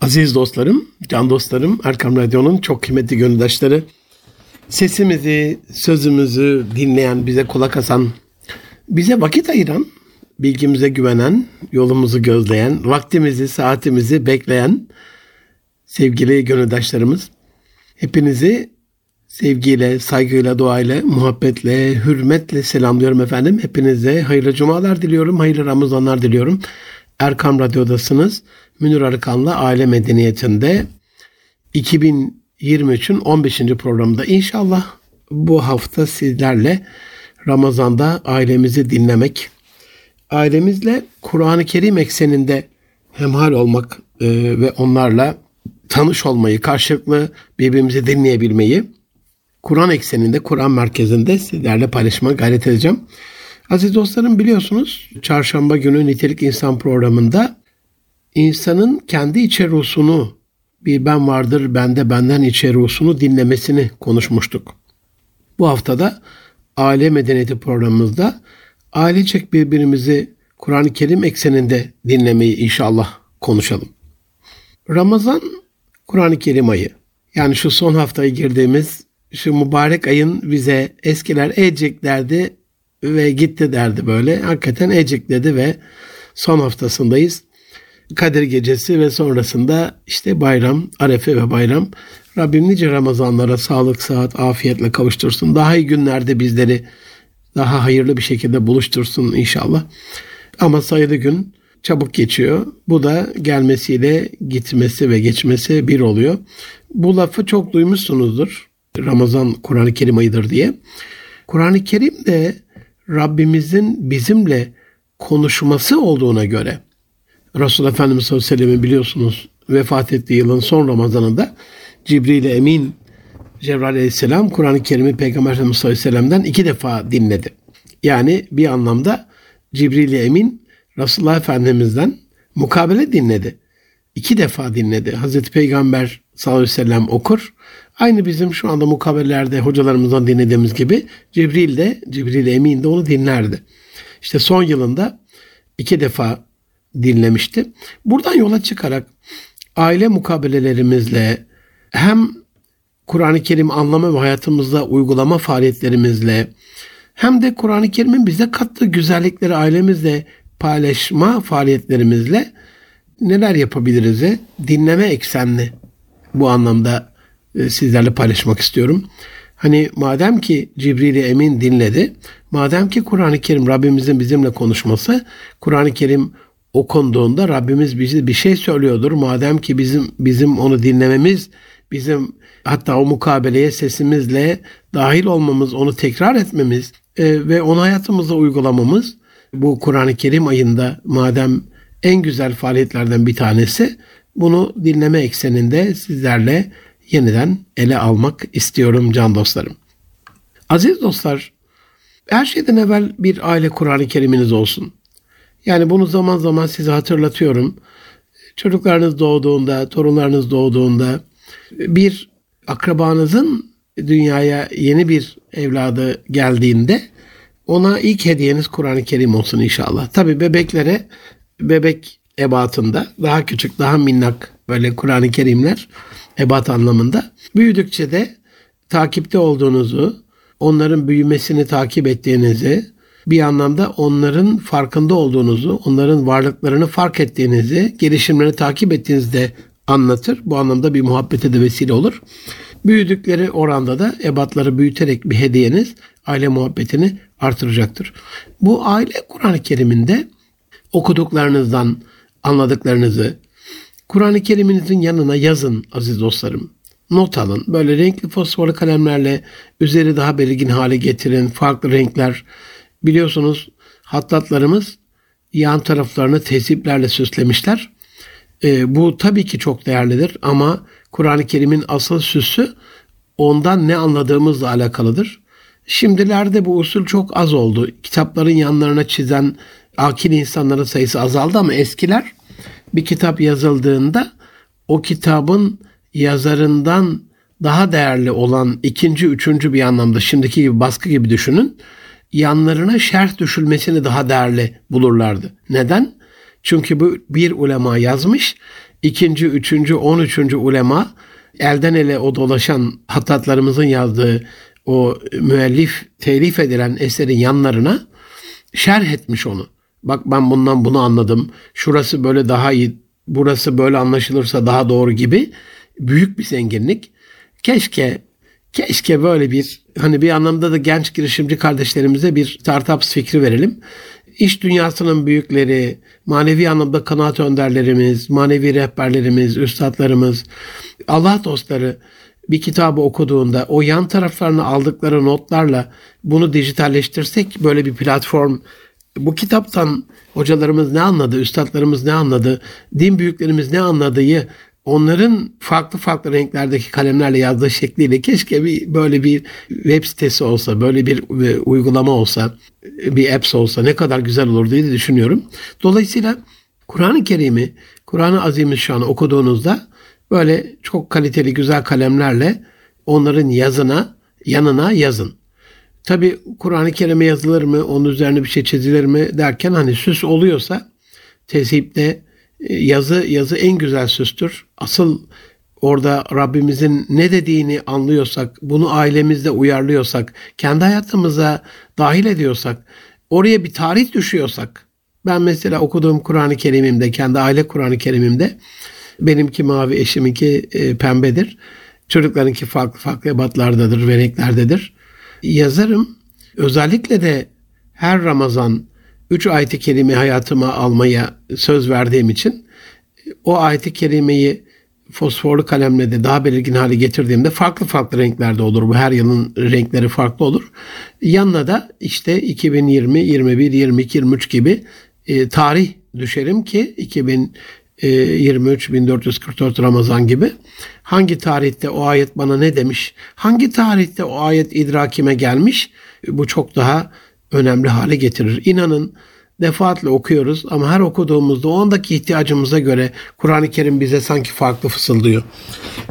Aziz dostlarım, can dostlarım, Erkam Radyo'nun çok kıymetli gönüldaşları, sesimizi, sözümüzü dinleyen, bize kulak asan, bize vakit ayıran, bilgimize güvenen, yolumuzu gözleyen, vaktimizi, saatimizi bekleyen sevgili gönüldaşlarımız, hepinizi sevgiyle, saygıyla, duayla, muhabbetle, hürmetle selamlıyorum efendim. Hepinize hayırlı cumalar diliyorum, hayırlı Ramazanlar diliyorum. Erkam Radyo'dasınız. Münir Arıkan'la Aile Medeniyeti'nde 2023'ün 15. programında inşallah bu hafta sizlerle Ramazan'da ailemizi dinlemek, ailemizle Kur'an-ı Kerim ekseninde hemhal olmak e, ve onlarla tanış olmayı, karşılıklı birbirimizi dinleyebilmeyi Kur'an ekseninde, Kur'an merkezinde sizlerle paylaşma gayret edeceğim. Aziz dostlarım biliyorsunuz çarşamba günü Nitelik İnsan programında insanın kendi içe ruhsunu bir ben vardır bende benden içe ruhsunu dinlemesini konuşmuştuk. Bu haftada aile medeniyeti programımızda ailecek birbirimizi Kur'an-ı Kerim ekseninde dinlemeyi inşallah konuşalım. Ramazan Kur'an-ı Kerim ayı. Yani şu son haftayı girdiğimiz şu mübarek ayın bize eskiler ecek derdi ve gitti derdi böyle. Hakikaten ecek dedi ve son haftasındayız. Kadir Gecesi ve sonrasında işte bayram, Arefe ve bayram. Rabbim nice Ramazanlara sağlık, sıhhat, afiyetle kavuştursun. Daha iyi günlerde bizleri daha hayırlı bir şekilde buluştursun inşallah. Ama sayılı gün çabuk geçiyor. Bu da gelmesiyle gitmesi ve geçmesi bir oluyor. Bu lafı çok duymuşsunuzdur. Ramazan Kur'an-ı Kerim ayıdır diye. Kur'an-ı Kerim de Rabbimizin bizimle konuşması olduğuna göre Resulullah Efendimiz sallallahu aleyhi ve sellem'in biliyorsunuz vefat ettiği yılın son Ramazanında Cibril Emin Cebrail aleyhisselam Kur'an-ı Kerim'i Peygamber Efendimiz sallallahu aleyhi ve sellem'den iki defa dinledi. Yani bir anlamda Cibril Emin Resulullah Efendimiz'den mukabele dinledi. İki defa dinledi. Hazreti Peygamber sallallahu aleyhi ve sellem okur. Aynı bizim şu anda mukabelelerde hocalarımızdan dinlediğimiz gibi Cibril de, Cibril Emin de onu dinlerdi. İşte son yılında iki defa dinlemişti. Buradan yola çıkarak aile mukabelelerimizle hem Kur'an-ı Kerim anlama ve hayatımızda uygulama faaliyetlerimizle hem de Kur'an-ı Kerim'in bize kattığı güzellikleri ailemizle paylaşma faaliyetlerimizle neler yapabiliriz? Dinleme eksenli bu anlamda e, sizlerle paylaşmak istiyorum. Hani madem ki Cibril Emin dinledi, madem ki Kur'an-ı Kerim Rabbimizin bizimle konuşması, Kur'an-ı Kerim okunduğunda Rabbimiz bizi bir şey söylüyordur. Madem ki bizim bizim onu dinlememiz, bizim hatta o mukabeleye sesimizle dahil olmamız, onu tekrar etmemiz e, ve onu hayatımızda uygulamamız bu Kur'an-ı Kerim ayında madem en güzel faaliyetlerden bir tanesi bunu dinleme ekseninde sizlerle yeniden ele almak istiyorum can dostlarım. Aziz dostlar, her şeyden evvel bir aile Kur'an-ı Kerim'iniz olsun. Yani bunu zaman zaman size hatırlatıyorum. Çocuklarınız doğduğunda, torunlarınız doğduğunda bir akrabanızın dünyaya yeni bir evladı geldiğinde ona ilk hediyeniz Kur'an-ı Kerim olsun inşallah. Tabi bebeklere bebek ebatında daha küçük, daha minnak böyle Kur'an-ı Kerimler ebat anlamında. Büyüdükçe de takipte olduğunuzu, onların büyümesini takip ettiğinizi, bir anlamda onların farkında olduğunuzu, onların varlıklarını fark ettiğinizi, gelişimlerini takip ettiğinizde anlatır. Bu anlamda bir muhabbete de vesile olur. Büyüdükleri oranda da ebatları büyüterek bir hediyeniz aile muhabbetini artıracaktır. Bu aile Kur'an-ı Kerim'inde okuduklarınızdan anladıklarınızı Kur'an-ı Kerim'inizin yanına yazın aziz dostlarım. Not alın. Böyle renkli fosforlu kalemlerle üzeri daha belirgin hale getirin. Farklı renkler. Biliyorsunuz hattatlarımız yan taraflarını teziplerle süslemişler. E, bu tabii ki çok değerlidir ama Kur'an-ı Kerim'in asıl süsü ondan ne anladığımızla alakalıdır. Şimdilerde bu usul çok az oldu. Kitapların yanlarına çizen akil insanların sayısı azaldı ama eskiler bir kitap yazıldığında o kitabın yazarından daha değerli olan ikinci, üçüncü bir anlamda şimdiki gibi baskı gibi düşünün. Yanlarına şerh düşülmesini daha değerli bulurlardı. Neden? Çünkü bu bir ulema yazmış, ikinci, üçüncü, on üçüncü ulema elden ele o dolaşan hattatlarımızın yazdığı o müellif, telif edilen eserin yanlarına şerh etmiş onu. Bak ben bundan bunu anladım. Şurası böyle daha iyi, burası böyle anlaşılırsa daha doğru gibi büyük bir zenginlik. Keşke keşke böyle bir hani bir anlamda da genç girişimci kardeşlerimize bir startups fikri verelim. İş dünyasının büyükleri, manevi anlamda kanaat önderlerimiz, manevi rehberlerimiz, üstadlarımız, Allah dostları bir kitabı okuduğunda o yan taraflarını aldıkları notlarla bunu dijitalleştirsek böyle bir platform bu kitaptan hocalarımız ne anladı, üstadlarımız ne anladı, din büyüklerimiz ne anladığı onların farklı farklı renklerdeki kalemlerle yazdığı şekliyle keşke bir böyle bir web sitesi olsa, böyle bir e, uygulama olsa, bir apps olsa ne kadar güzel olur diye düşünüyorum. Dolayısıyla Kur'an-ı Kerim'i, Kur'an-ı Azimüşşan'ı okuduğunuzda böyle çok kaliteli güzel kalemlerle onların yazına, yanına yazın. Tabi Kur'an-ı Kerim'e yazılır mı, onun üzerine bir şey çizilir mi derken hani süs oluyorsa tezhipte yazı yazı en güzel süstür. Asıl orada Rabbimizin ne dediğini anlıyorsak, bunu ailemizde uyarlıyorsak, kendi hayatımıza dahil ediyorsak, oraya bir tarih düşüyorsak, ben mesela okuduğum Kur'an-ı Kerim'imde, kendi aile Kur'an-ı Kerim'imde benimki mavi, eşiminki e, pembedir. Çocuklarınki farklı farklı ebatlardadır ve renklerdedir. Yazarım. Özellikle de her Ramazan üç ayet-i kerime hayatıma almaya söz verdiğim için o ayet-i kerimeyi fosforlu kalemle de daha belirgin hale getirdiğimde farklı farklı renklerde olur. Bu her yılın renkleri farklı olur. Yanına da işte 2020, 21, 22, 23 gibi e, tarih düşerim ki 2023 1444 Ramazan gibi hangi tarihte o ayet bana ne demiş? Hangi tarihte o ayet idrakime gelmiş? Bu çok daha önemli hale getirir. İnanın defaatle okuyoruz ama her okuduğumuzda o andaki ihtiyacımıza göre Kur'an-ı Kerim bize sanki farklı fısıldıyor.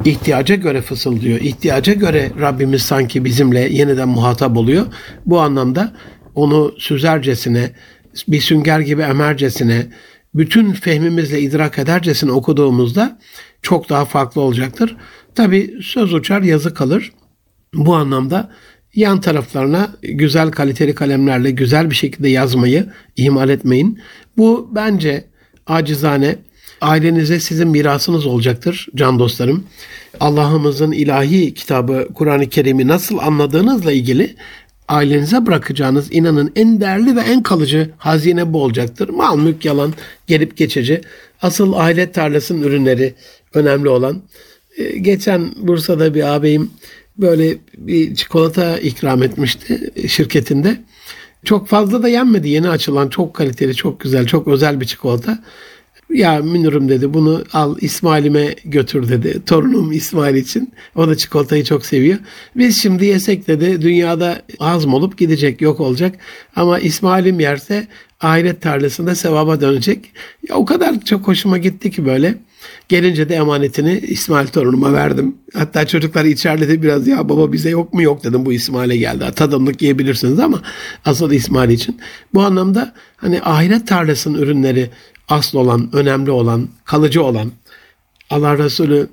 İhtiyaca göre fısıldıyor. İhtiyaca göre Rabbimiz sanki bizimle yeniden muhatap oluyor. Bu anlamda onu süzercesine, bir sünger gibi emercesine, bütün fehmimizle idrak edercesine okuduğumuzda çok daha farklı olacaktır. Tabi söz uçar yazı kalır. Bu anlamda yan taraflarına güzel kaliteli kalemlerle güzel bir şekilde yazmayı ihmal etmeyin. Bu bence acizane ailenize sizin mirasınız olacaktır can dostlarım. Allah'ımızın ilahi kitabı Kur'an-ı Kerim'i nasıl anladığınızla ilgili ailenize bırakacağınız inanın en değerli ve en kalıcı hazine bu olacaktır. Mal mülk yalan gelip geçici. Asıl aile tarlasının ürünleri önemli olan. Ee, geçen Bursa'da bir ağabeyim böyle bir çikolata ikram etmişti şirketinde. Çok fazla da yenmedi. Yeni açılan çok kaliteli, çok güzel, çok özel bir çikolata. Ya Münir'im dedi bunu al İsmail'ime götür dedi. Torunum İsmail için. O da çikolatayı çok seviyor. Biz şimdi yesek dedi dünyada hazm olup gidecek yok olacak. Ama İsmail'im yerse ahiret tarlasında sevaba dönecek. Ya o kadar çok hoşuma gitti ki böyle. Gelince de emanetini İsmail torunuma verdim. Hatta çocuklar içeride biraz ya baba bize yok mu yok dedim bu İsmail'e geldi. Tadımlık yiyebilirsiniz ama asıl İsmail için. Bu anlamda hani ahiret tarlasının ürünleri asıl olan, önemli olan, kalıcı olan Allah Resulü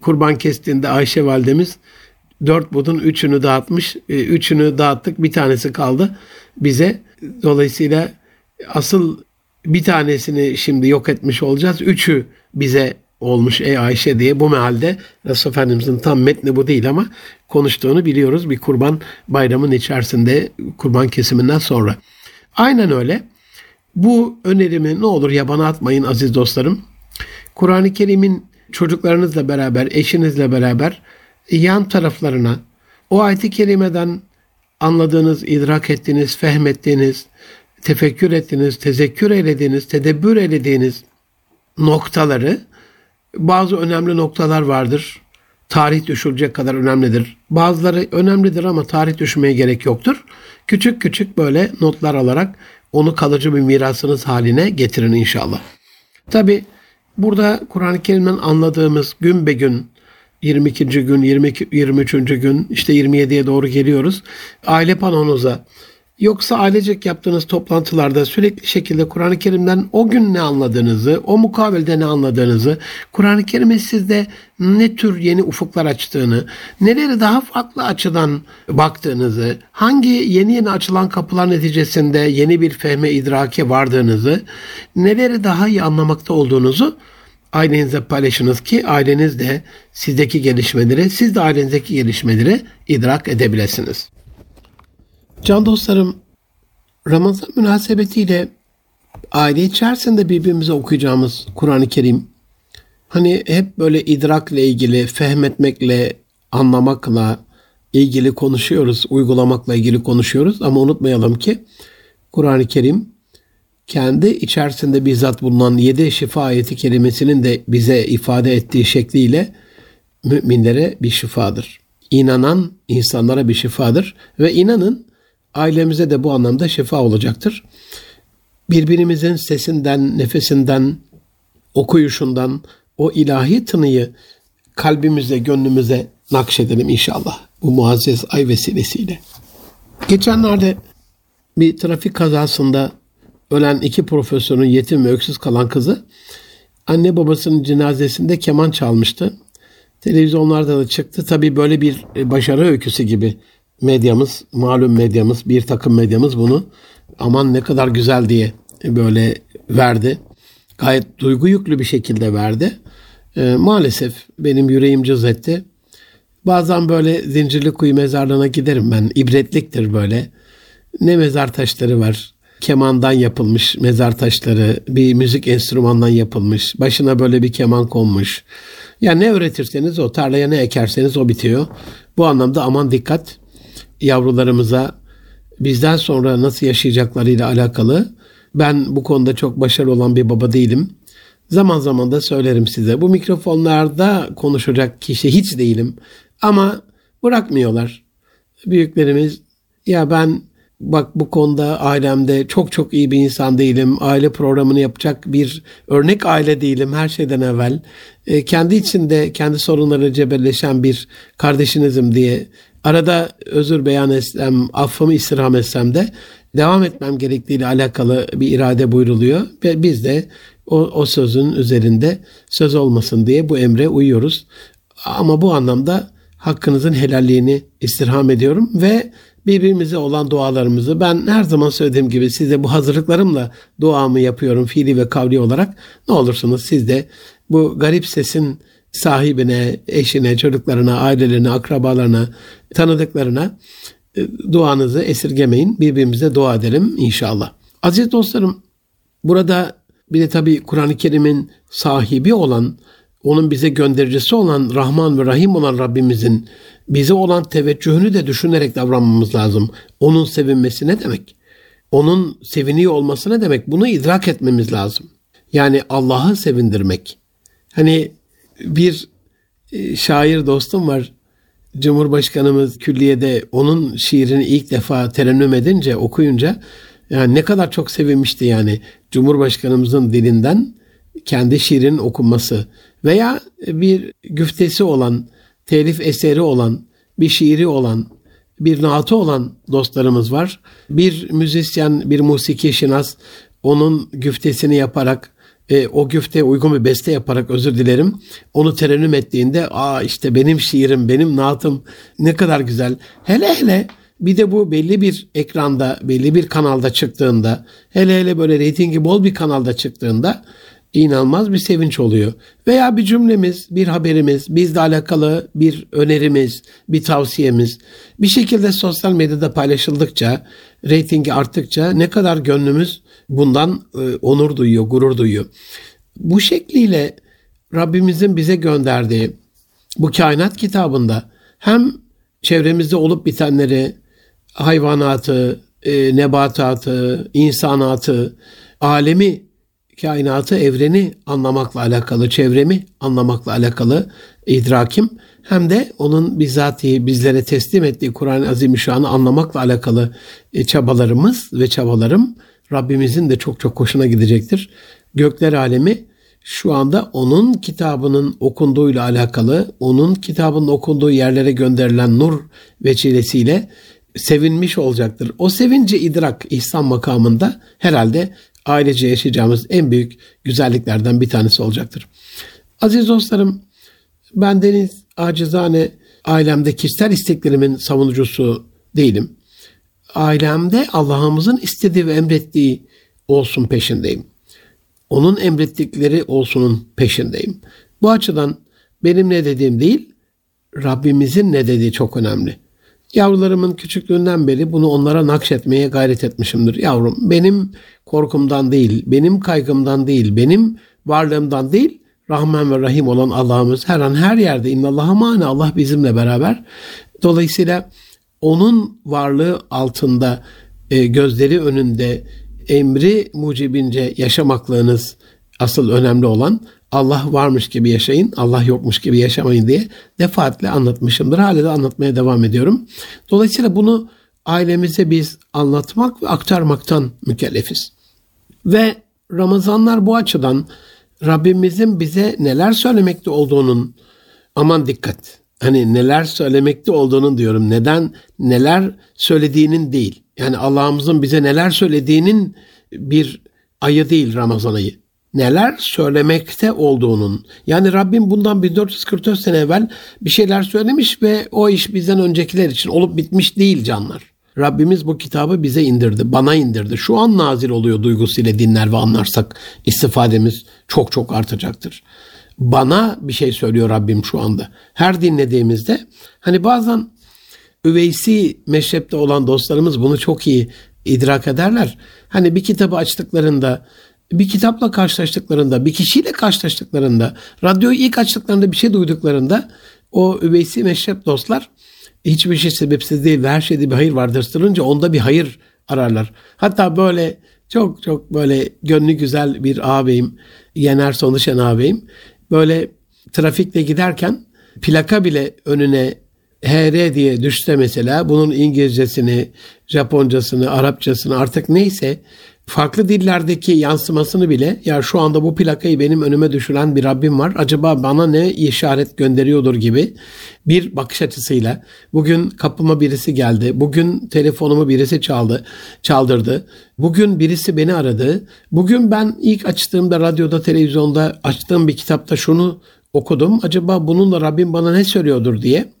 kurban kestiğinde Ayşe validemiz dört budun üçünü dağıtmış. E, üçünü dağıttık bir tanesi kaldı bize. Dolayısıyla asıl bir tanesini şimdi yok etmiş olacağız. Üçü bize olmuş ey Ayşe diye bu mealde Resul Efendimizin tam metni bu değil ama konuştuğunu biliyoruz bir kurban bayramın içerisinde kurban kesiminden sonra. Aynen öyle. Bu önerimi ne olur yabana atmayın aziz dostlarım. Kur'an-ı Kerim'in çocuklarınızla beraber, eşinizle beraber yan taraflarına o ayet-i kerimeden anladığınız, idrak ettiğiniz, fehmettiğiniz, tefekkür ettiğiniz, tezekkür eylediğiniz, tedebbür eylediğiniz noktaları bazı önemli noktalar vardır. Tarih düşülecek kadar önemlidir. Bazıları önemlidir ama tarih düşmeye gerek yoktur. Küçük küçük böyle notlar alarak onu kalıcı bir mirasınız haline getirin inşallah. Tabi burada Kur'an-ı Kerim'den anladığımız gün be gün 22. gün, 22, 23. gün, işte 27'ye doğru geliyoruz. Aile panonuza Yoksa ailecek yaptığınız toplantılarda sürekli şekilde Kur'an-ı Kerim'den o gün ne anladığınızı, o mukavelde ne anladığınızı, Kur'an-ı Kerim'in sizde ne tür yeni ufuklar açtığını, neleri daha farklı açıdan baktığınızı, hangi yeni yeni açılan kapılar neticesinde yeni bir fehme idrake vardığınızı, neleri daha iyi anlamakta olduğunuzu ailenize paylaşınız ki aileniz de sizdeki gelişmeleri, siz de ailenizdeki gelişmeleri idrak edebilirsiniz. Can dostlarım, Ramazan münasebetiyle aile içerisinde birbirimize okuyacağımız Kur'an-ı Kerim hani hep böyle idrakle ilgili, fehmetmekle, anlamakla ilgili konuşuyoruz, uygulamakla ilgili konuşuyoruz ama unutmayalım ki Kur'an-ı Kerim kendi içerisinde bizzat bulunan yedi şifa ayeti kelimesinin de bize ifade ettiği şekliyle müminlere bir şifadır. İnanan insanlara bir şifadır ve inanın ailemize de bu anlamda şifa olacaktır. Birbirimizin sesinden, nefesinden, okuyuşundan o ilahi tınıyı kalbimize, gönlümüze nakşedelim inşallah. Bu muazzez ay vesilesiyle. Geçenlerde bir trafik kazasında ölen iki profesörün yetim ve öksüz kalan kızı anne babasının cenazesinde keman çalmıştı. Televizyonlarda da çıktı. Tabii böyle bir başarı öyküsü gibi medyamız, malum medyamız, bir takım medyamız bunu aman ne kadar güzel diye böyle verdi. Gayet duygu yüklü bir şekilde verdi. E, maalesef benim yüreğim cız etti. Bazen böyle zincirli kuyu mezarlığına giderim ben. İbretliktir böyle. Ne mezar taşları var. Kemandan yapılmış mezar taşları, bir müzik enstrümandan yapılmış. Başına böyle bir keman konmuş. Ya ne öğretirseniz o, tarlaya ne ekerseniz o bitiyor. Bu anlamda aman dikkat yavrularımıza bizden sonra nasıl yaşayacaklarıyla alakalı ben bu konuda çok başarılı olan bir baba değilim. Zaman zaman da söylerim size. Bu mikrofonlarda konuşacak kişi hiç değilim. Ama bırakmıyorlar. Büyüklerimiz ya ben bak bu konuda ailemde çok çok iyi bir insan değilim. Aile programını yapacak bir örnek aile değilim her şeyden evvel. E, kendi içinde kendi sorunları cebelleşen bir kardeşinizim diye arada özür beyan etsem, affımı istirham etsem de devam etmem gerektiğiyle alakalı bir irade buyruluyor. Ve biz de o, o sözün üzerinde söz olmasın diye bu emre uyuyoruz. Ama bu anlamda hakkınızın helalliğini istirham ediyorum ve birbirimize olan dualarımızı ben her zaman söylediğim gibi size bu hazırlıklarımla duamı yapıyorum fiili ve kavli olarak. Ne olursunuz siz de bu garip sesin sahibine, eşine, çocuklarına, ailelerine, akrabalarına, tanıdıklarına e, duanızı esirgemeyin. Birbirimize dua edelim inşallah. Aziz dostlarım burada bir de tabi Kur'an-ı Kerim'in sahibi olan, onun bize göndericisi olan Rahman ve Rahim olan Rabbimizin bize olan teveccühünü de düşünerek davranmamız lazım. Onun sevinmesi ne demek? Onun seviniyor olması ne demek? Bunu idrak etmemiz lazım. Yani Allah'ı sevindirmek. Hani bir e, şair dostum var. Cumhurbaşkanımız külliyede onun şiirini ilk defa terennüm edince, okuyunca yani ne kadar çok sevinmişti yani Cumhurbaşkanımızın dilinden kendi şiirin okunması veya bir güftesi olan, telif eseri olan, bir şiiri olan, bir naatı olan dostlarımız var. Bir müzisyen, bir musiki şinas onun güftesini yaparak e, o güfteye uygun bir beste yaparak özür dilerim. Onu terennüm ettiğinde aa işte benim şiirim, benim naatım ne kadar güzel. Hele hele bir de bu belli bir ekranda, belli bir kanalda çıktığında, hele hele böyle reytingi bol bir kanalda çıktığında inanılmaz bir sevinç oluyor. Veya bir cümlemiz, bir haberimiz, bizle alakalı bir önerimiz, bir tavsiyemiz bir şekilde sosyal medyada paylaşıldıkça, reytingi arttıkça ne kadar gönlümüz bundan e, onur duyuyor, gurur duyuyor. Bu şekliyle Rabbimizin bize gönderdiği bu kainat kitabında hem çevremizde olup bitenleri, hayvanatı, e, nebatatı, insanatı, alemi kainatı, evreni anlamakla alakalı, çevremi anlamakla alakalı idrakim hem de onun bizzatihi bizlere teslim ettiği Kur'an-ı Azimüşşan'ı anlamakla alakalı e, çabalarımız ve çabalarım Rabbimizin de çok çok hoşuna gidecektir. Gökler alemi şu anda onun kitabının okunduğuyla alakalı, onun kitabının okunduğu yerlere gönderilen nur veçilesiyle sevinmiş olacaktır. O sevinci idrak ihsan makamında herhalde ailece yaşayacağımız en büyük güzelliklerden bir tanesi olacaktır. Aziz dostlarım, ben Deniz acizane ailemde kişisel isteklerimin savunucusu değilim. Ailemde Allah'ımızın istediği ve emrettiği olsun peşindeyim. Onun emrettikleri olsunun peşindeyim. Bu açıdan benim ne dediğim değil, Rabbimizin ne dediği çok önemli. Yavrularımın küçüklüğünden beri bunu onlara nakşetmeye gayret etmişimdir. Yavrum benim korkumdan değil, benim kaygımdan değil, benim varlığımdan değil, Rahman ve Rahim olan Allah'ımız her an her yerde innallah'a mani Allah bizimle beraber. Dolayısıyla onun varlığı altında e, gözleri önünde emri mucibince yaşamaklığınız asıl önemli olan Allah varmış gibi yaşayın, Allah yokmuş gibi yaşamayın diye defaatle anlatmışımdır. Hala da anlatmaya devam ediyorum. Dolayısıyla bunu ailemize biz anlatmak ve aktarmaktan mükellefiz. Ve Ramazanlar bu açıdan Rabbimizin bize neler söylemekte olduğunun aman dikkat. Hani neler söylemekte olduğunun diyorum. Neden neler söylediğinin değil. Yani Allah'ımızın bize neler söylediğinin bir ayı değil Ramazan ayı. Neler söylemekte olduğunun. Yani Rabbim bundan 1444 sene evvel bir şeyler söylemiş ve o iş bizden öncekiler için olup bitmiş değil canlar. Rabbimiz bu kitabı bize indirdi, bana indirdi. Şu an nazil oluyor duygusuyla dinler ve anlarsak istifademiz çok çok artacaktır. Bana bir şey söylüyor Rabbim şu anda. Her dinlediğimizde hani bazen üveysi meşrepte olan dostlarımız bunu çok iyi idrak ederler. Hani bir kitabı açtıklarında, bir kitapla karşılaştıklarında, bir kişiyle karşılaştıklarında, radyoyu ilk açtıklarında bir şey duyduklarında o üveysi meşrep dostlar hiçbir şey sebepsiz değil ve her şeyde bir hayır vardır sırrınca onda bir hayır ararlar. Hatta böyle çok çok böyle gönlü güzel bir ağabeyim, Yener Sonuşen ağabeyim. Böyle trafikte giderken plaka bile önüne HR diye düşse mesela bunun İngilizcesini, Japoncasını, Arapçasını artık neyse farklı dillerdeki yansımasını bile ya şu anda bu plakayı benim önüme düşüren bir Rabbim var. Acaba bana ne işaret gönderiyordur gibi bir bakış açısıyla bugün kapıma birisi geldi. Bugün telefonumu birisi çaldı, çaldırdı. Bugün birisi beni aradı. Bugün ben ilk açtığımda radyoda, televizyonda açtığım bir kitapta şunu okudum. Acaba bununla Rabbim bana ne söylüyordur diye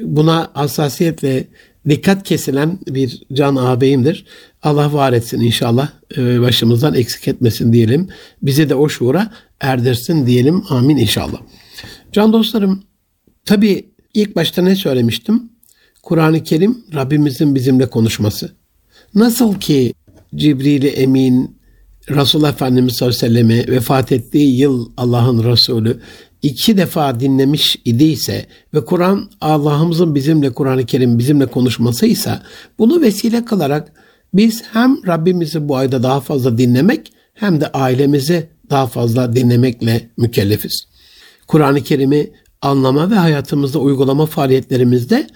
buna hassasiyetle dikkat kesilen bir can ağabeyimdir. Allah var etsin inşallah. Ee, başımızdan eksik etmesin diyelim. Bizi de o şuura erdirsin diyelim. Amin inşallah. Can dostlarım tabi ilk başta ne söylemiştim? Kur'an-ı Kerim Rabbimizin bizimle konuşması. Nasıl ki Cibril-i Emin Resul Efendimiz sallallahu aleyhi ve sellem'i vefat ettiği yıl Allah'ın Resulü iki defa dinlemiş idiyse ve Kur'an Allah'ımızın bizimle Kur'an-ı Kerim bizimle konuşmasıysa bunu vesile kılarak biz hem Rabbimizi bu ayda daha fazla dinlemek hem de ailemizi daha fazla dinlemekle mükellefiz. Kur'an-ı Kerim'i anlama ve hayatımızda uygulama faaliyetlerimizde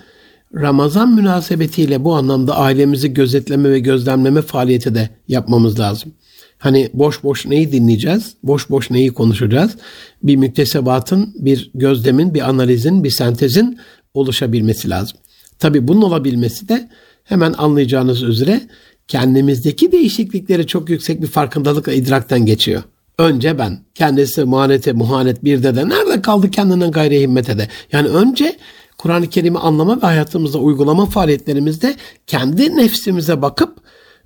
Ramazan münasebetiyle bu anlamda ailemizi gözetleme ve gözlemleme faaliyeti de yapmamız lazım. Hani boş boş neyi dinleyeceğiz? Boş boş neyi konuşacağız? Bir müktesebatın, bir gözlemin, bir analizin, bir sentezin oluşabilmesi lazım. Tabi bunun olabilmesi de hemen anlayacağınız üzere kendimizdeki değişiklikleri çok yüksek bir farkındalıkla idrakten geçiyor. Önce ben. Kendisi muhanete, muhanet bir de de nerede kaldı kendinden gayri himmete de. Yani önce Kur'an-ı Kerim'i anlama ve hayatımızda uygulama faaliyetlerimizde kendi nefsimize bakıp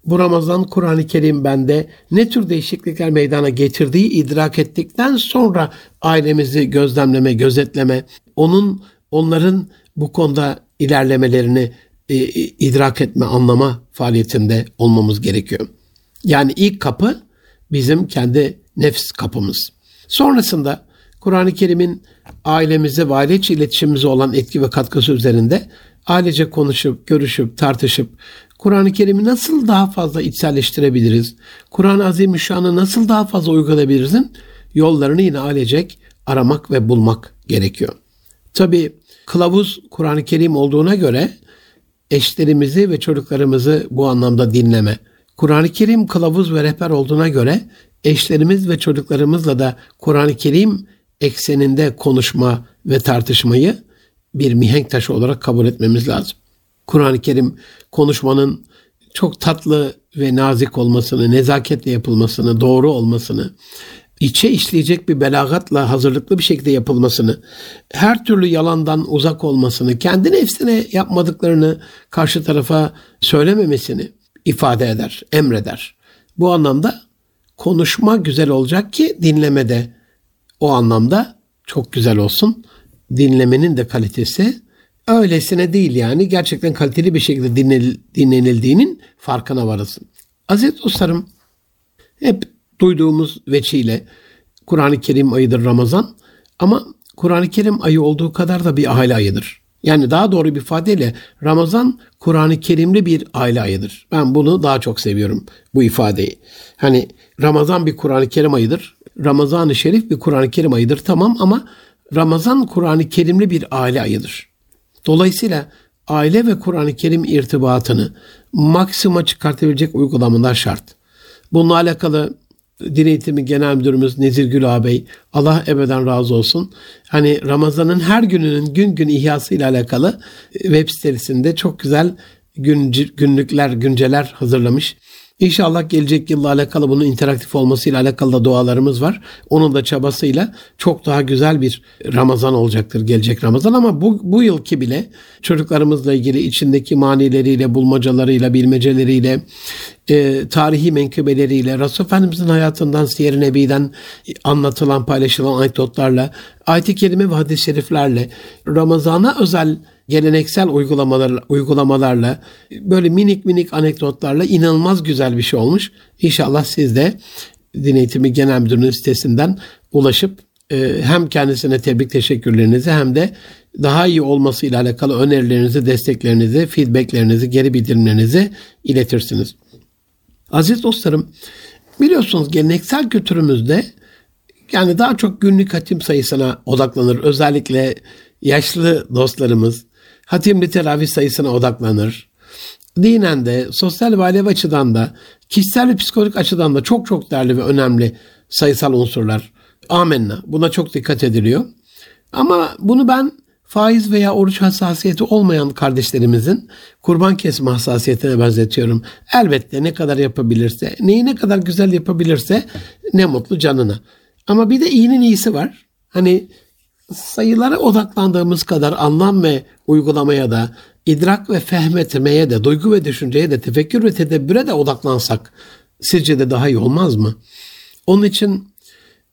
bu Ramazan Kur'an-ı Kerim bende ne tür değişiklikler meydana getirdiği idrak ettikten sonra ailemizi gözlemleme, gözetleme, onun onların bu konuda ilerlemelerini e, idrak etme, anlama faaliyetinde olmamız gerekiyor. Yani ilk kapı bizim kendi nefs kapımız. Sonrasında Kur'an-ı Kerim'in ailemize ve aile iletişimimize olan etki ve katkısı üzerinde ailece konuşup, görüşüp, tartışıp Kur'an-ı Kerim'i nasıl daha fazla içselleştirebiliriz? Kur'an-ı Azimüşşan'ı nasıl daha fazla uygulayabilirizin yollarını yine ailecek aramak ve bulmak gerekiyor. Tabi kılavuz Kur'an-ı Kerim olduğuna göre eşlerimizi ve çocuklarımızı bu anlamda dinleme. Kur'an-ı Kerim kılavuz ve rehber olduğuna göre eşlerimiz ve çocuklarımızla da Kur'an-ı Kerim ekseninde konuşma ve tartışmayı bir mihenk taşı olarak kabul etmemiz lazım. Kur'an-ı Kerim konuşmanın çok tatlı ve nazik olmasını, nezaketle yapılmasını, doğru olmasını, içe işleyecek bir belagatla hazırlıklı bir şekilde yapılmasını, her türlü yalandan uzak olmasını, kendi nefsine yapmadıklarını karşı tarafa söylememesini ifade eder, emreder. Bu anlamda konuşma güzel olacak ki dinleme de o anlamda çok güzel olsun. Dinlemenin de kalitesi öylesine değil yani gerçekten kaliteli bir şekilde dinlenil, dinlenildiğinin farkına varasın. Aziz dostlarım hep duyduğumuz veçiyle Kur'an-ı Kerim ayıdır Ramazan ama Kur'an-ı Kerim ayı olduğu kadar da bir aile ayıdır. Yani daha doğru bir ifadeyle Ramazan Kur'an-ı Kerimli bir aile ayıdır. Ben bunu daha çok seviyorum bu ifadeyi. Hani Ramazan bir Kur'an-ı Kerim ayıdır. Ramazan-ı Şerif bir Kur'an-ı Kerim ayıdır tamam ama Ramazan Kur'an-ı Kerimli bir aile ayıdır. Dolayısıyla aile ve Kur'an-ı Kerim irtibatını maksimuma çıkartabilecek uygulamalar şart. Bununla alakalı Din Eğitimi Genel Müdürümüz Nezir Gül ağabey Allah ebeden razı olsun. Hani Ramazan'ın her gününün gün gün ihyası ile alakalı web sitesinde çok güzel gün, günlükler, günceler hazırlamış. İnşallah gelecek yılla alakalı bunun interaktif olmasıyla alakalı da dualarımız var. Onun da çabasıyla çok daha güzel bir Ramazan olacaktır gelecek Ramazan ama bu, bu yılki bile çocuklarımızla ilgili içindeki manileriyle, bulmacalarıyla, bilmeceleriyle, e, tarihi menkıbeleriyle, Resul Efendimizin hayatından, Siyer-i Nebi'den anlatılan, paylaşılan anekdotlarla, ayet-i kerime ve hadis-i şeriflerle, Ramazan'a özel geleneksel uygulamalar, uygulamalarla, böyle minik minik anekdotlarla inanılmaz güzel bir şey olmuş. İnşallah siz de Din Eğitimi Genel Müdürlüğü sitesinden ulaşıp e, hem kendisine tebrik teşekkürlerinizi hem de daha iyi olması ile alakalı önerilerinizi, desteklerinizi, feedbacklerinizi, geri bildirimlerinizi iletirsiniz. Aziz dostlarım, biliyorsunuz geleneksel kültürümüzde yani daha çok günlük hatim sayısına odaklanır. Özellikle yaşlı dostlarımız hatimli teravih sayısına odaklanır. Dinen de, sosyal ve alev açıdan da, kişisel ve psikolojik açıdan da çok çok değerli ve önemli sayısal unsurlar. Amenna. Buna çok dikkat ediliyor. Ama bunu ben faiz veya oruç hassasiyeti olmayan kardeşlerimizin kurban kesme hassasiyetine benzetiyorum. Elbette ne kadar yapabilirse, neyi ne kadar güzel yapabilirse ne mutlu canına. Ama bir de iyinin iyisi var. Hani sayılara odaklandığımız kadar anlam ve uygulamaya da, idrak ve fehmetmeye de, duygu ve düşünceye de, tefekkür ve tedebbüre de odaklansak sizce de daha iyi olmaz mı? Onun için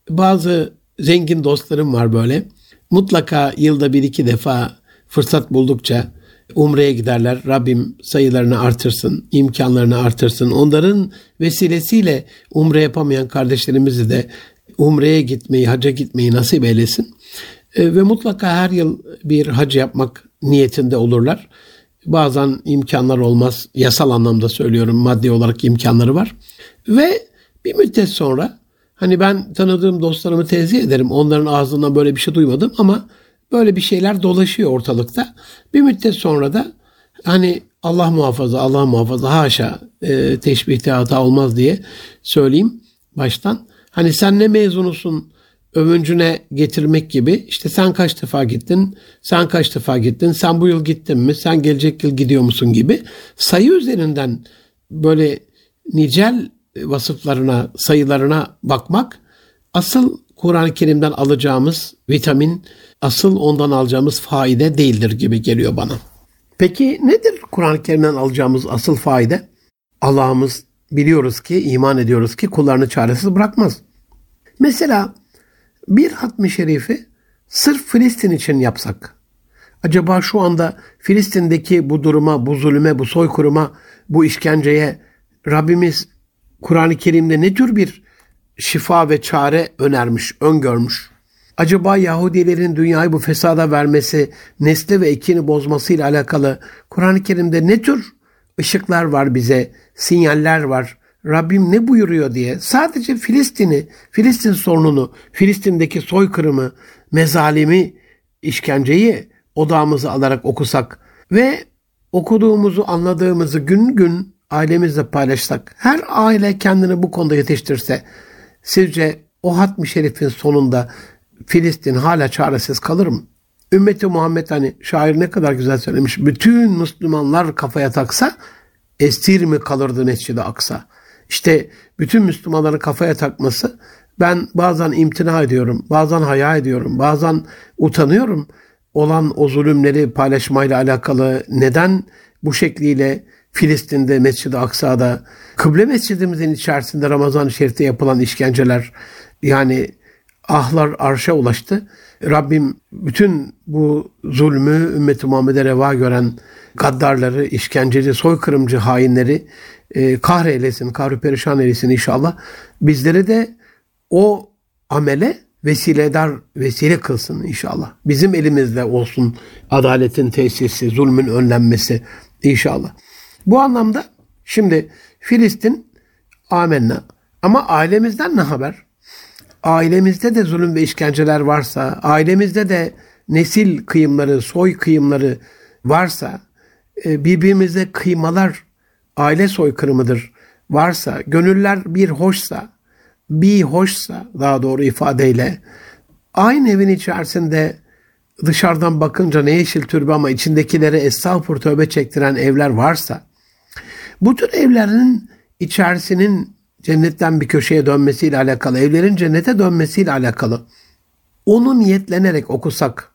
bazı zengin dostlarım var böyle. Mutlaka yılda bir iki defa fırsat buldukça umreye giderler. Rabbim sayılarını artırsın, imkanlarını artırsın. Onların vesilesiyle umre yapamayan kardeşlerimizi de umreye gitmeyi, hacca gitmeyi nasip eylesin. E, ve mutlaka her yıl bir hac yapmak niyetinde olurlar. Bazen imkanlar olmaz. Yasal anlamda söylüyorum. Maddi olarak imkanları var. Ve bir müddet sonra hani ben tanıdığım dostlarımı tenzih ederim. Onların ağzından böyle bir şey duymadım ama böyle bir şeyler dolaşıyor ortalıkta. Bir müddet sonra da hani Allah muhafaza, Allah muhafaza haşa e, teşbihte hata olmaz diye söyleyeyim baştan. Hani sen ne mezunusun övüncüne getirmek gibi işte sen kaç defa gittin, sen kaç defa gittin, sen bu yıl gittin mi, sen gelecek yıl gidiyor musun gibi sayı üzerinden böyle nicel vasıflarına, sayılarına bakmak asıl Kur'an-ı Kerim'den alacağımız vitamin, asıl ondan alacağımız faide değildir gibi geliyor bana. Peki nedir Kur'an-ı Kerim'den alacağımız asıl faide? Allah'ımız biliyoruz ki, iman ediyoruz ki kullarını çaresiz bırakmaz. Mesela bir hatmi şerifi sırf Filistin için yapsak, acaba şu anda Filistin'deki bu duruma, bu zulüme, bu soykırıma, bu işkenceye Rabbimiz Kur'an-ı Kerim'de ne tür bir şifa ve çare önermiş, öngörmüş? Acaba Yahudilerin dünyayı bu fesada vermesi, nesli ve ekini bozmasıyla alakalı Kur'an-ı Kerim'de ne tür ışıklar var bize, sinyaller var, Rabbim ne buyuruyor diye sadece Filistin'i, Filistin sorununu, Filistin'deki soykırımı, mezalimi, işkenceyi odağımıza alarak okusak ve okuduğumuzu, anladığımızı gün gün ailemizle paylaşsak, her aile kendini bu konuda yetiştirse, sizce o hatmi şerifin sonunda Filistin hala çaresiz kalır mı? Ümmeti Muhammed hani şair ne kadar güzel söylemiş. Bütün Müslümanlar kafaya taksa estir mi kalırdı Mescid-i Aksa? İşte bütün Müslümanların kafaya takması ben bazen imtina ediyorum, bazen haya ediyorum, bazen utanıyorum olan o zulümleri paylaşmayla alakalı neden bu şekliyle Filistin'de, Mescid-i Aksa'da, kıble mescidimizin içerisinde Ramazan-ı Şerif'te yapılan işkenceler yani ahlar arşa ulaştı. Rabbim bütün bu zulmü ümmeti Muhammed'e reva gören gaddarları, işkenceci, soykırımcı hainleri e, kahreylesin, kahri perişan eylesin inşallah. Bizleri de o amele vesile eder, vesile kılsın inşallah. Bizim elimizde olsun adaletin tesisi, zulmün önlenmesi inşallah. Bu anlamda şimdi Filistin amenna. Ama ailemizden ne haber? Ailemizde de zulüm ve işkenceler varsa, ailemizde de nesil kıyımları, soy kıyımları varsa, e, birbirimize kıymalar, aile soykırımıdır. Varsa, gönüller bir hoşsa, bir hoşsa daha doğru ifadeyle, aynı evin içerisinde dışarıdan bakınca ne yeşil türbe ama içindekilere estağfur tövbe çektiren evler varsa, bu tür evlerin içerisinin cennetten bir köşeye dönmesiyle alakalı, evlerin cennete dönmesiyle alakalı onu niyetlenerek okusak,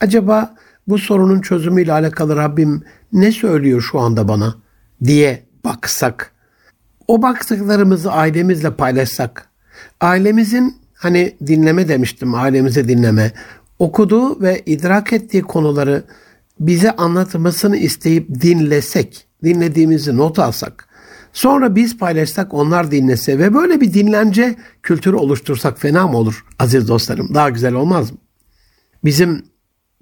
acaba bu sorunun çözümüyle alakalı Rabbim ne söylüyor şu anda bana diye baksak, o baktıklarımızı ailemizle paylaşsak, ailemizin hani dinleme demiştim, ailemize dinleme, okuduğu ve idrak ettiği konuları bize anlatmasını isteyip dinlesek, dinlediğimizi not alsak, sonra biz paylaşsak onlar dinlese ve böyle bir dinlence kültürü oluştursak fena mı olur aziz dostlarım? Daha güzel olmaz mı? Bizim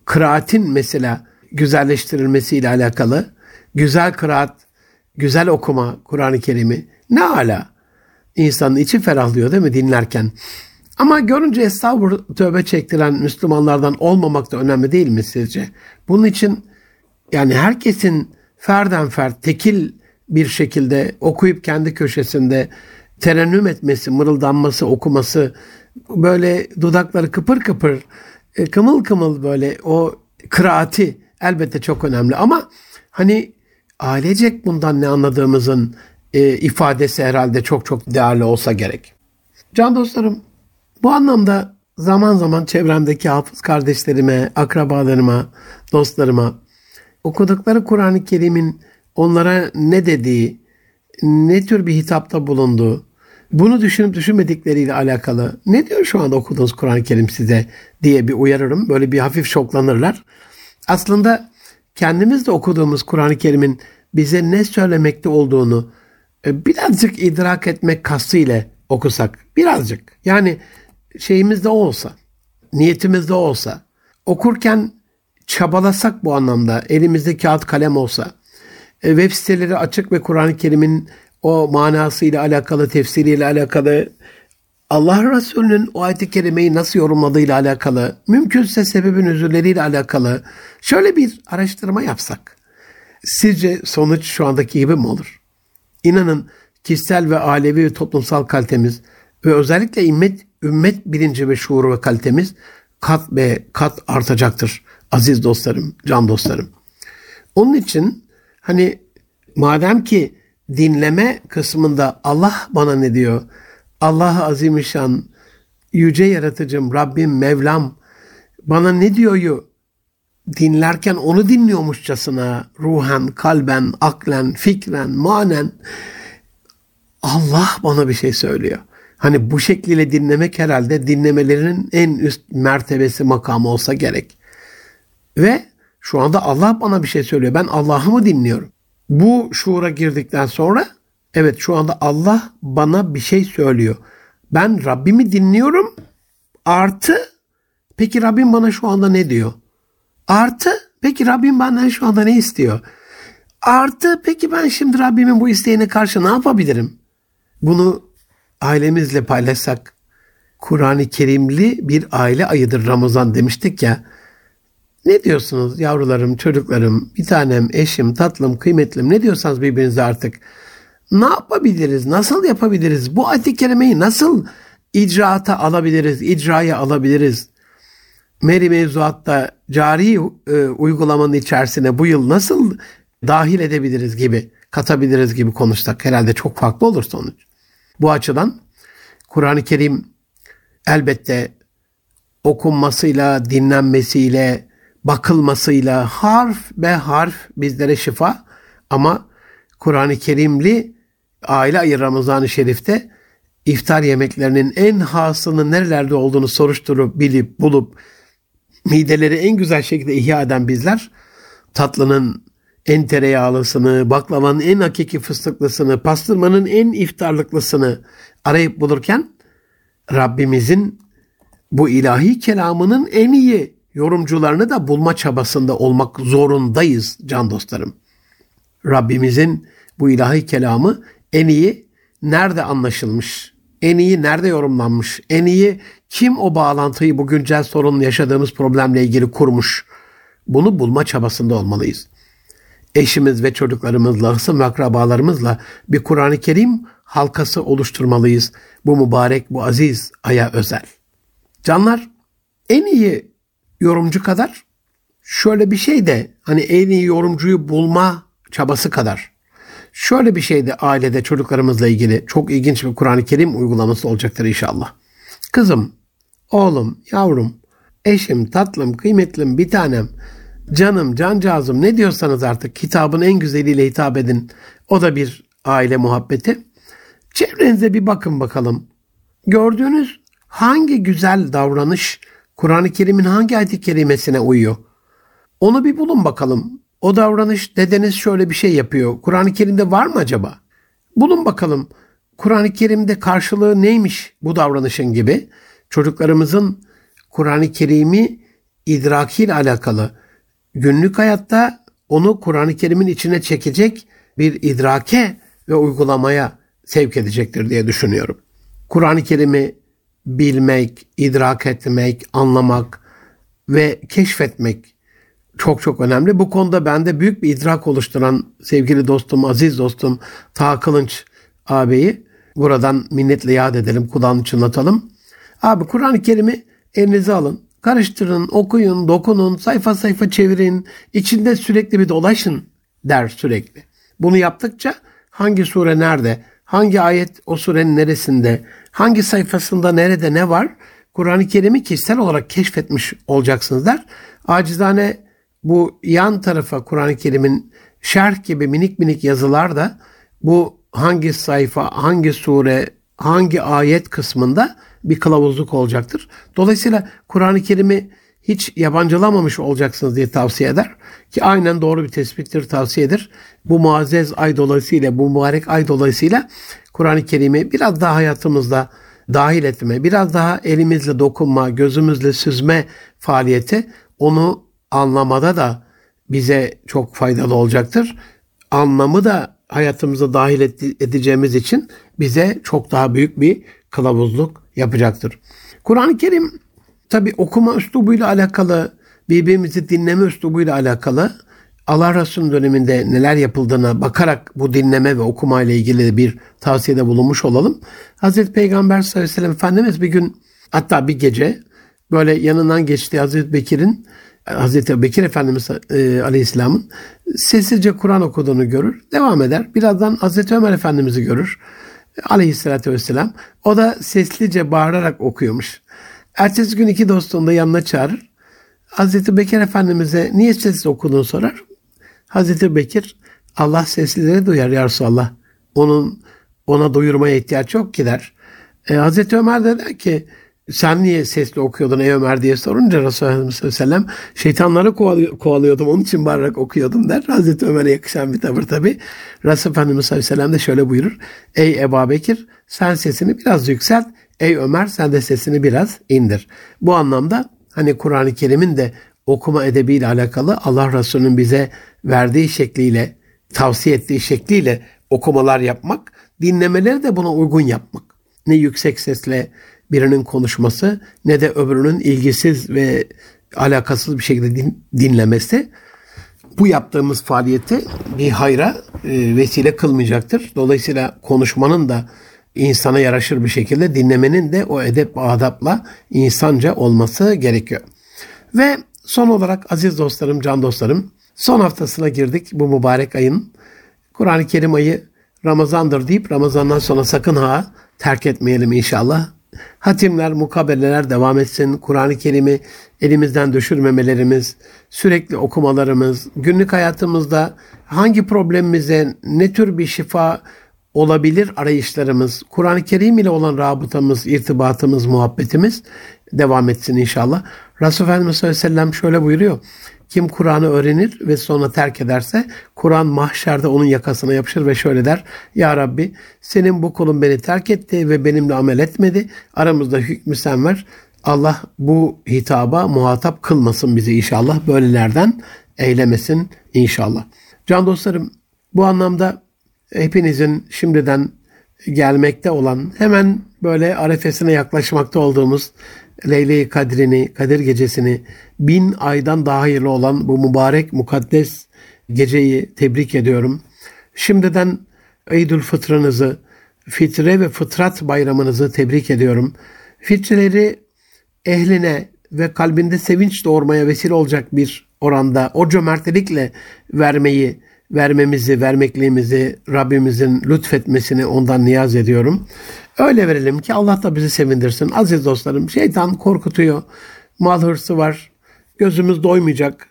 kıraatin mesela güzelleştirilmesiyle alakalı güzel kıraat, güzel okuma Kur'an-ı Kerim'i ne ala? İnsanın içi ferahlıyor değil mi dinlerken? Ama görünce estağfurullah tövbe çektiren Müslümanlardan olmamak da önemli değil mi sizce? Bunun için yani herkesin ferden fert, tekil bir şekilde okuyup kendi köşesinde terennüm etmesi, mırıldanması, okuması, böyle dudakları kıpır kıpır, e, kımıl kımıl böyle o kıraati elbette çok önemli. Ama hani ailecek bundan ne anladığımızın e, ifadesi herhalde çok çok değerli olsa gerek. Can dostlarım bu anlamda zaman zaman çevremdeki hafız kardeşlerime, akrabalarıma, dostlarıma okudukları Kur'an-ı Kerim'in onlara ne dediği, ne tür bir hitapta bulunduğu, bunu düşünüp düşünmedikleriyle alakalı ne diyor şu anda okuduğunuz Kur'an-ı Kerim size diye bir uyarırım. Böyle bir hafif şoklanırlar. Aslında kendimiz de okuduğumuz Kur'an-ı Kerim'in bize ne söylemekte olduğunu e, birazcık idrak etmek kastıyla okusak. Birazcık. Yani şeyimizde olsa, niyetimizde olsa, okurken çabalasak bu anlamda, elimizde kağıt kalem olsa, e, web siteleri açık ve Kur'an-ı Kerim'in o manasıyla alakalı, tefsiriyle alakalı, Allah Resulü'nün o ayet-i kerimeyi nasıl yorumladığıyla alakalı, mümkünse sebebin özürleriyle alakalı şöyle bir araştırma yapsak. Sizce sonuç şu andaki gibi mi olur? İnanın kişisel ve alevi ve toplumsal kalitemiz ve özellikle ümmet, ümmet bilinci ve şuuru ve kalitemiz kat ve kat artacaktır. Aziz dostlarım, can dostlarım. Onun için hani madem ki dinleme kısmında Allah bana ne diyor? Allah azimüşşan, yüce yaratıcım, Rabbim, Mevlam bana ne diyor dinlerken onu dinliyormuşçasına ruhen, kalben, aklen, fikren, manen Allah bana bir şey söylüyor. Hani bu şekliyle dinlemek herhalde dinlemelerinin en üst mertebesi makamı olsa gerek. Ve şu anda Allah bana bir şey söylüyor. Ben Allah'ı mı dinliyorum? Bu şuura girdikten sonra evet şu anda Allah bana bir şey söylüyor. Ben Rabbimi dinliyorum. Artı peki Rabbim bana şu anda ne diyor? Artı peki Rabbim benden şu anda ne istiyor? Artı peki ben şimdi Rabbimin bu isteğine karşı ne yapabilirim? Bunu ailemizle paylaşsak Kur'an-ı Kerimli bir aile ayıdır Ramazan demiştik ya. Ne diyorsunuz yavrularım, çocuklarım, bir tanem, eşim, tatlım, kıymetlim ne diyorsanız birbirinize artık. Ne yapabiliriz, nasıl yapabiliriz? Bu ayet-i kerimeyi nasıl icraata alabiliriz, icraya alabiliriz? Meri mevzuatta cari e, uygulamanın içerisine bu yıl nasıl dahil edebiliriz gibi, katabiliriz gibi konuşsak herhalde çok farklı olur sonuç. Bu açıdan Kur'an-ı Kerim elbette okunmasıyla, dinlenmesiyle, bakılmasıyla harf be harf bizlere şifa ama Kur'an-ı Kerimli aile ayı Ramazan-ı Şerif'te iftar yemeklerinin en hasının nerelerde olduğunu soruşturup bilip bulup mideleri en güzel şekilde ihya eden bizler tatlının en tereyağlısını, baklavanın en hakiki fıstıklısını, pastırmanın en iftarlıklısını arayıp bulurken Rabbimizin bu ilahi kelamının en iyi yorumcularını da bulma çabasında olmak zorundayız can dostlarım. Rabbimizin bu ilahi kelamı en iyi nerede anlaşılmış, en iyi nerede yorumlanmış, en iyi kim o bağlantıyı bu güncel sorunla yaşadığımız problemle ilgili kurmuş. Bunu bulma çabasında olmalıyız. Eşimiz ve çocuklarımızla, hısım ve akrabalarımızla bir Kur'an-ı Kerim halkası oluşturmalıyız. Bu mübarek, bu aziz aya özel. Canlar en iyi yorumcu kadar şöyle bir şey de hani en iyi yorumcuyu bulma çabası kadar şöyle bir şey de ailede çocuklarımızla ilgili çok ilginç bir Kur'an-ı Kerim uygulaması olacaktır inşallah. Kızım, oğlum, yavrum, eşim, tatlım, kıymetlim, bir tanem, canım, cancağızım ne diyorsanız artık kitabın en güzeliyle hitap edin. O da bir aile muhabbeti. Çevrenize bir bakın bakalım. Gördüğünüz hangi güzel davranış Kur'an-ı Kerim'in hangi ayet-i kerimesine uyuyor? Onu bir bulun bakalım. O davranış dedeniz şöyle bir şey yapıyor. Kur'an-ı Kerim'de var mı acaba? Bulun bakalım. Kur'an-ı Kerim'de karşılığı neymiş bu davranışın gibi? Çocuklarımızın Kur'an-ı Kerim'i idrakiyle alakalı günlük hayatta onu Kur'an-ı Kerim'in içine çekecek bir idrake ve uygulamaya sevk edecektir diye düşünüyorum. Kur'an-ı Kerim'i bilmek, idrak etmek, anlamak ve keşfetmek çok çok önemli. Bu konuda bende büyük bir idrak oluşturan sevgili dostum, aziz dostum Taha Kılınç ağabeyi buradan minnetle yad edelim, kulağını çınlatalım. Abi Kur'an-ı Kerim'i elinize alın, karıştırın, okuyun, dokunun, sayfa sayfa çevirin, içinde sürekli bir dolaşın der sürekli. Bunu yaptıkça hangi sure nerede, hangi ayet o surenin neresinde, hangi sayfasında nerede ne var Kur'an-ı Kerim'i kişisel olarak keşfetmiş olacaksınız der. Acizane bu yan tarafa Kur'an-ı Kerim'in şerh gibi minik minik yazılar da bu hangi sayfa, hangi sure, hangi ayet kısmında bir kılavuzluk olacaktır. Dolayısıyla Kur'an-ı Kerim'i hiç yabancılamamış olacaksınız diye tavsiye eder. Ki aynen doğru bir tespittir, tavsiyedir. Bu muazzez ay dolayısıyla, bu mübarek ay dolayısıyla Kur'an-ı Kerim'i biraz daha hayatımızda dahil etme, biraz daha elimizle dokunma, gözümüzle süzme faaliyeti onu anlamada da bize çok faydalı olacaktır. Anlamı da hayatımıza dahil edeceğimiz için bize çok daha büyük bir kılavuzluk yapacaktır. Kur'an-ı Kerim tabi okuma üslubuyla alakalı, birbirimizi dinleme üslubuyla alakalı Allah Resulü'nün döneminde neler yapıldığına bakarak bu dinleme ve okuma ile ilgili bir tavsiyede bulunmuş olalım. Hazreti Peygamber sallallahu aleyhi ve sellem Efendimiz bir gün hatta bir gece böyle yanından geçtiği Hazreti Bekir'in Hazreti Bekir Efendimiz e, Aleyhisselam'ın sessizce Kur'an okuduğunu görür. Devam eder. Birazdan Hazreti Ömer Efendimiz'i görür. Aleyhisselatü Vesselam. O da seslice bağırarak okuyormuş. Ertesi gün iki dostunu da yanına çağırır. Hazreti Bekir Efendimiz'e niye sessiz okuduğunu sorar. Hazreti Bekir Allah seslileri duyar ya Resulallah. Onun ona duyurmaya ihtiyaç yok ki der. E, Hazreti Ömer de der ki sen niye sesli okuyordun ey Ömer diye sorunca Resulullah sellem şeytanları kovalıyordum onun için bağırarak okuyordum der. Hazreti Ömer'e yakışan bir tavır tabi. Resul Efendimiz sellem de şöyle buyurur. Ey Ebu Bekir sen sesini biraz yükselt. Ey Ömer sen de sesini biraz indir. Bu anlamda hani Kur'an-ı Kerim'in de okuma edebiyle alakalı Allah Resulü'nün bize verdiği şekliyle, tavsiye ettiği şekliyle okumalar yapmak, dinlemeleri de buna uygun yapmak. Ne yüksek sesle birinin konuşması ne de öbürünün ilgisiz ve alakasız bir şekilde din, dinlemesi bu yaptığımız faaliyeti bir hayra e, vesile kılmayacaktır. Dolayısıyla konuşmanın da insana yaraşır bir şekilde dinlemenin de o edep adapla insanca olması gerekiyor. Ve son olarak aziz dostlarım, can dostlarım, son haftasına girdik bu mübarek ayın. Kur'an-ı Kerim ayı Ramazandır deyip Ramazandan sonra sakın ha terk etmeyelim inşallah. Hatimler, mukabeleler devam etsin. Kur'an-ı Kerim'i elimizden düşürmemelerimiz, sürekli okumalarımız, günlük hayatımızda hangi problemimize ne tür bir şifa olabilir arayışlarımız, Kur'an-ı Kerim ile olan rabıtamız, irtibatımız, muhabbetimiz devam etsin inşallah. Resulullah Efendimiz sallallahu aleyhi ve sellem şöyle buyuruyor. Kim Kur'an'ı öğrenir ve sonra terk ederse Kur'an mahşerde onun yakasına yapışır ve şöyle der. Ya Rabbi senin bu kulun beni terk etti ve benimle amel etmedi. Aramızda hükmü sen ver. Allah bu hitaba muhatap kılmasın bizi inşallah. Böylelerden eylemesin inşallah. Can dostlarım bu anlamda hepinizin şimdiden gelmekte olan hemen böyle arefesine yaklaşmakta olduğumuz Leyle-i Kadrini, Kadir Gecesini bin aydan daha hayırlı olan bu mübarek mukaddes geceyi tebrik ediyorum. Şimdiden Eydül Fıtrınızı, fitre ve fıtrat bayramınızı tebrik ediyorum. Fitreleri ehline ve kalbinde sevinç doğurmaya vesile olacak bir oranda o cömertlikle vermeyi, vermemizi, vermekliğimizi Rabbimizin lütfetmesini ondan niyaz ediyorum. Öyle verelim ki Allah da bizi sevindirsin. Aziz dostlarım şeytan korkutuyor. Mal hırsı var. Gözümüz doymayacak.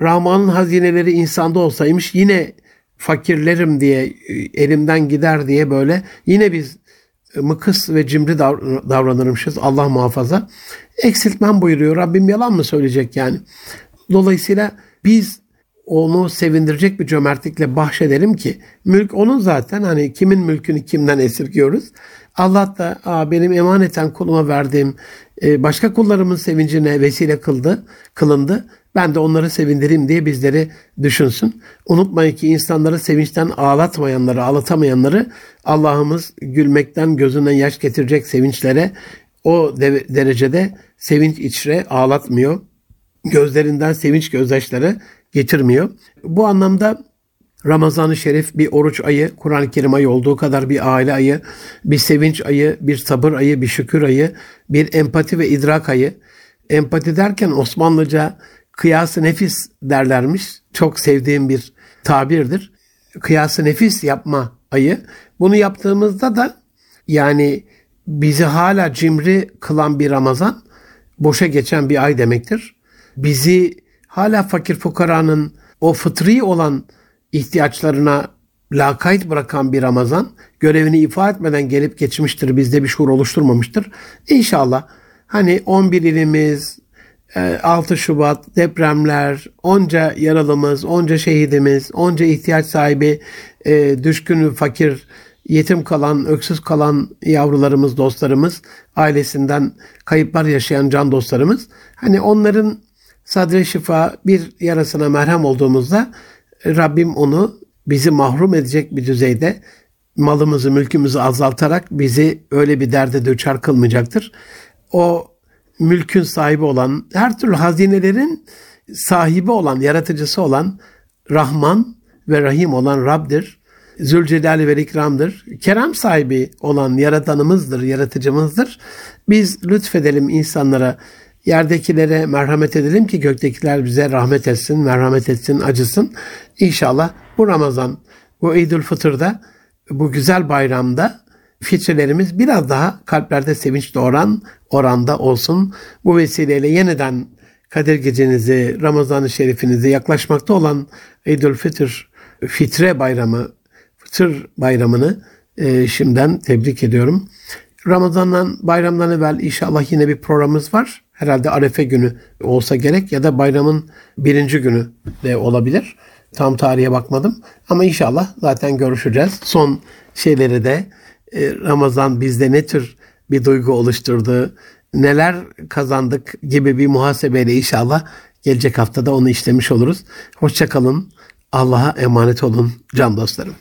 Rahman'ın hazineleri insanda olsaymış yine fakirlerim diye elimden gider diye böyle yine biz mıkıs ve cimri davranırmışız Allah muhafaza. Eksiltmem buyuruyor. Rabbim yalan mı söyleyecek yani? Dolayısıyla biz onu sevindirecek bir cömertlikle bahşedelim ki mülk onun zaten hani kimin mülkünü kimden esirgiyoruz. Allah da benim emaneten kuluma verdiğim e, başka kullarımın sevincine vesile kıldı, kılındı. Ben de onları sevindireyim diye bizleri düşünsün. Unutmayın ki insanları sevinçten ağlatmayanları, ağlatamayanları Allah'ımız gülmekten gözünden yaş getirecek sevinçlere o de- derecede sevinç içre ağlatmıyor. Gözlerinden sevinç gözyaşları getirmiyor. Bu anlamda Ramazan-ı Şerif bir oruç ayı, Kur'an-ı Kerim ayı olduğu kadar bir aile ayı, bir sevinç ayı, bir sabır ayı, bir şükür ayı, bir empati ve idrak ayı. Empati derken Osmanlıca kıyası nefis derlermiş. Çok sevdiğim bir tabirdir. Kıyası nefis yapma ayı. Bunu yaptığımızda da yani bizi hala cimri kılan bir Ramazan boşa geçen bir ay demektir. Bizi hala fakir fukaranın o fıtri olan ihtiyaçlarına lakayt bırakan bir Ramazan görevini ifa etmeden gelip geçmiştir. Bizde bir şuur oluşturmamıştır. İnşallah hani 11 ilimiz, 6 Şubat depremler, onca yaralımız, onca şehidimiz, onca ihtiyaç sahibi, e, düşkün, fakir, yetim kalan, öksüz kalan yavrularımız, dostlarımız, ailesinden kayıplar yaşayan can dostlarımız. Hani onların sadre şifa bir yarasına merhem olduğumuzda Rabbim onu bizi mahrum edecek bir düzeyde malımızı, mülkümüzü azaltarak bizi öyle bir derde döçer kılmayacaktır. O mülkün sahibi olan, her türlü hazinelerin sahibi olan, yaratıcısı olan Rahman ve Rahim olan Rab'dir. Zülcelali ve ikramdır. Kerem sahibi olan yaratanımızdır, yaratıcımızdır. Biz lütfedelim insanlara, yerdekilere merhamet edelim ki göktekiler bize rahmet etsin, merhamet etsin, acısın. İnşallah bu Ramazan, bu Eydül Fıtır'da, bu güzel bayramda fitrelerimiz biraz daha kalplerde sevinç doğuran oranda olsun. Bu vesileyle yeniden Kadir Gecenizi, Ramazan-ı Şerifinizi yaklaşmakta olan Eydül Fitr, Fitre Bayramı, Fıtır Bayramını e, şimdiden tebrik ediyorum. Ramazan'dan, bayramdan evvel inşallah yine bir programımız var. Herhalde Arefe günü olsa gerek ya da bayramın birinci günü de olabilir. Tam tarihe bakmadım. Ama inşallah zaten görüşeceğiz. Son şeyleri de e, Ramazan bizde ne tür bir duygu oluşturdu, neler kazandık gibi bir muhasebeyle inşallah gelecek haftada onu işlemiş oluruz. Hoşçakalın. Allah'a emanet olun can dostlarım.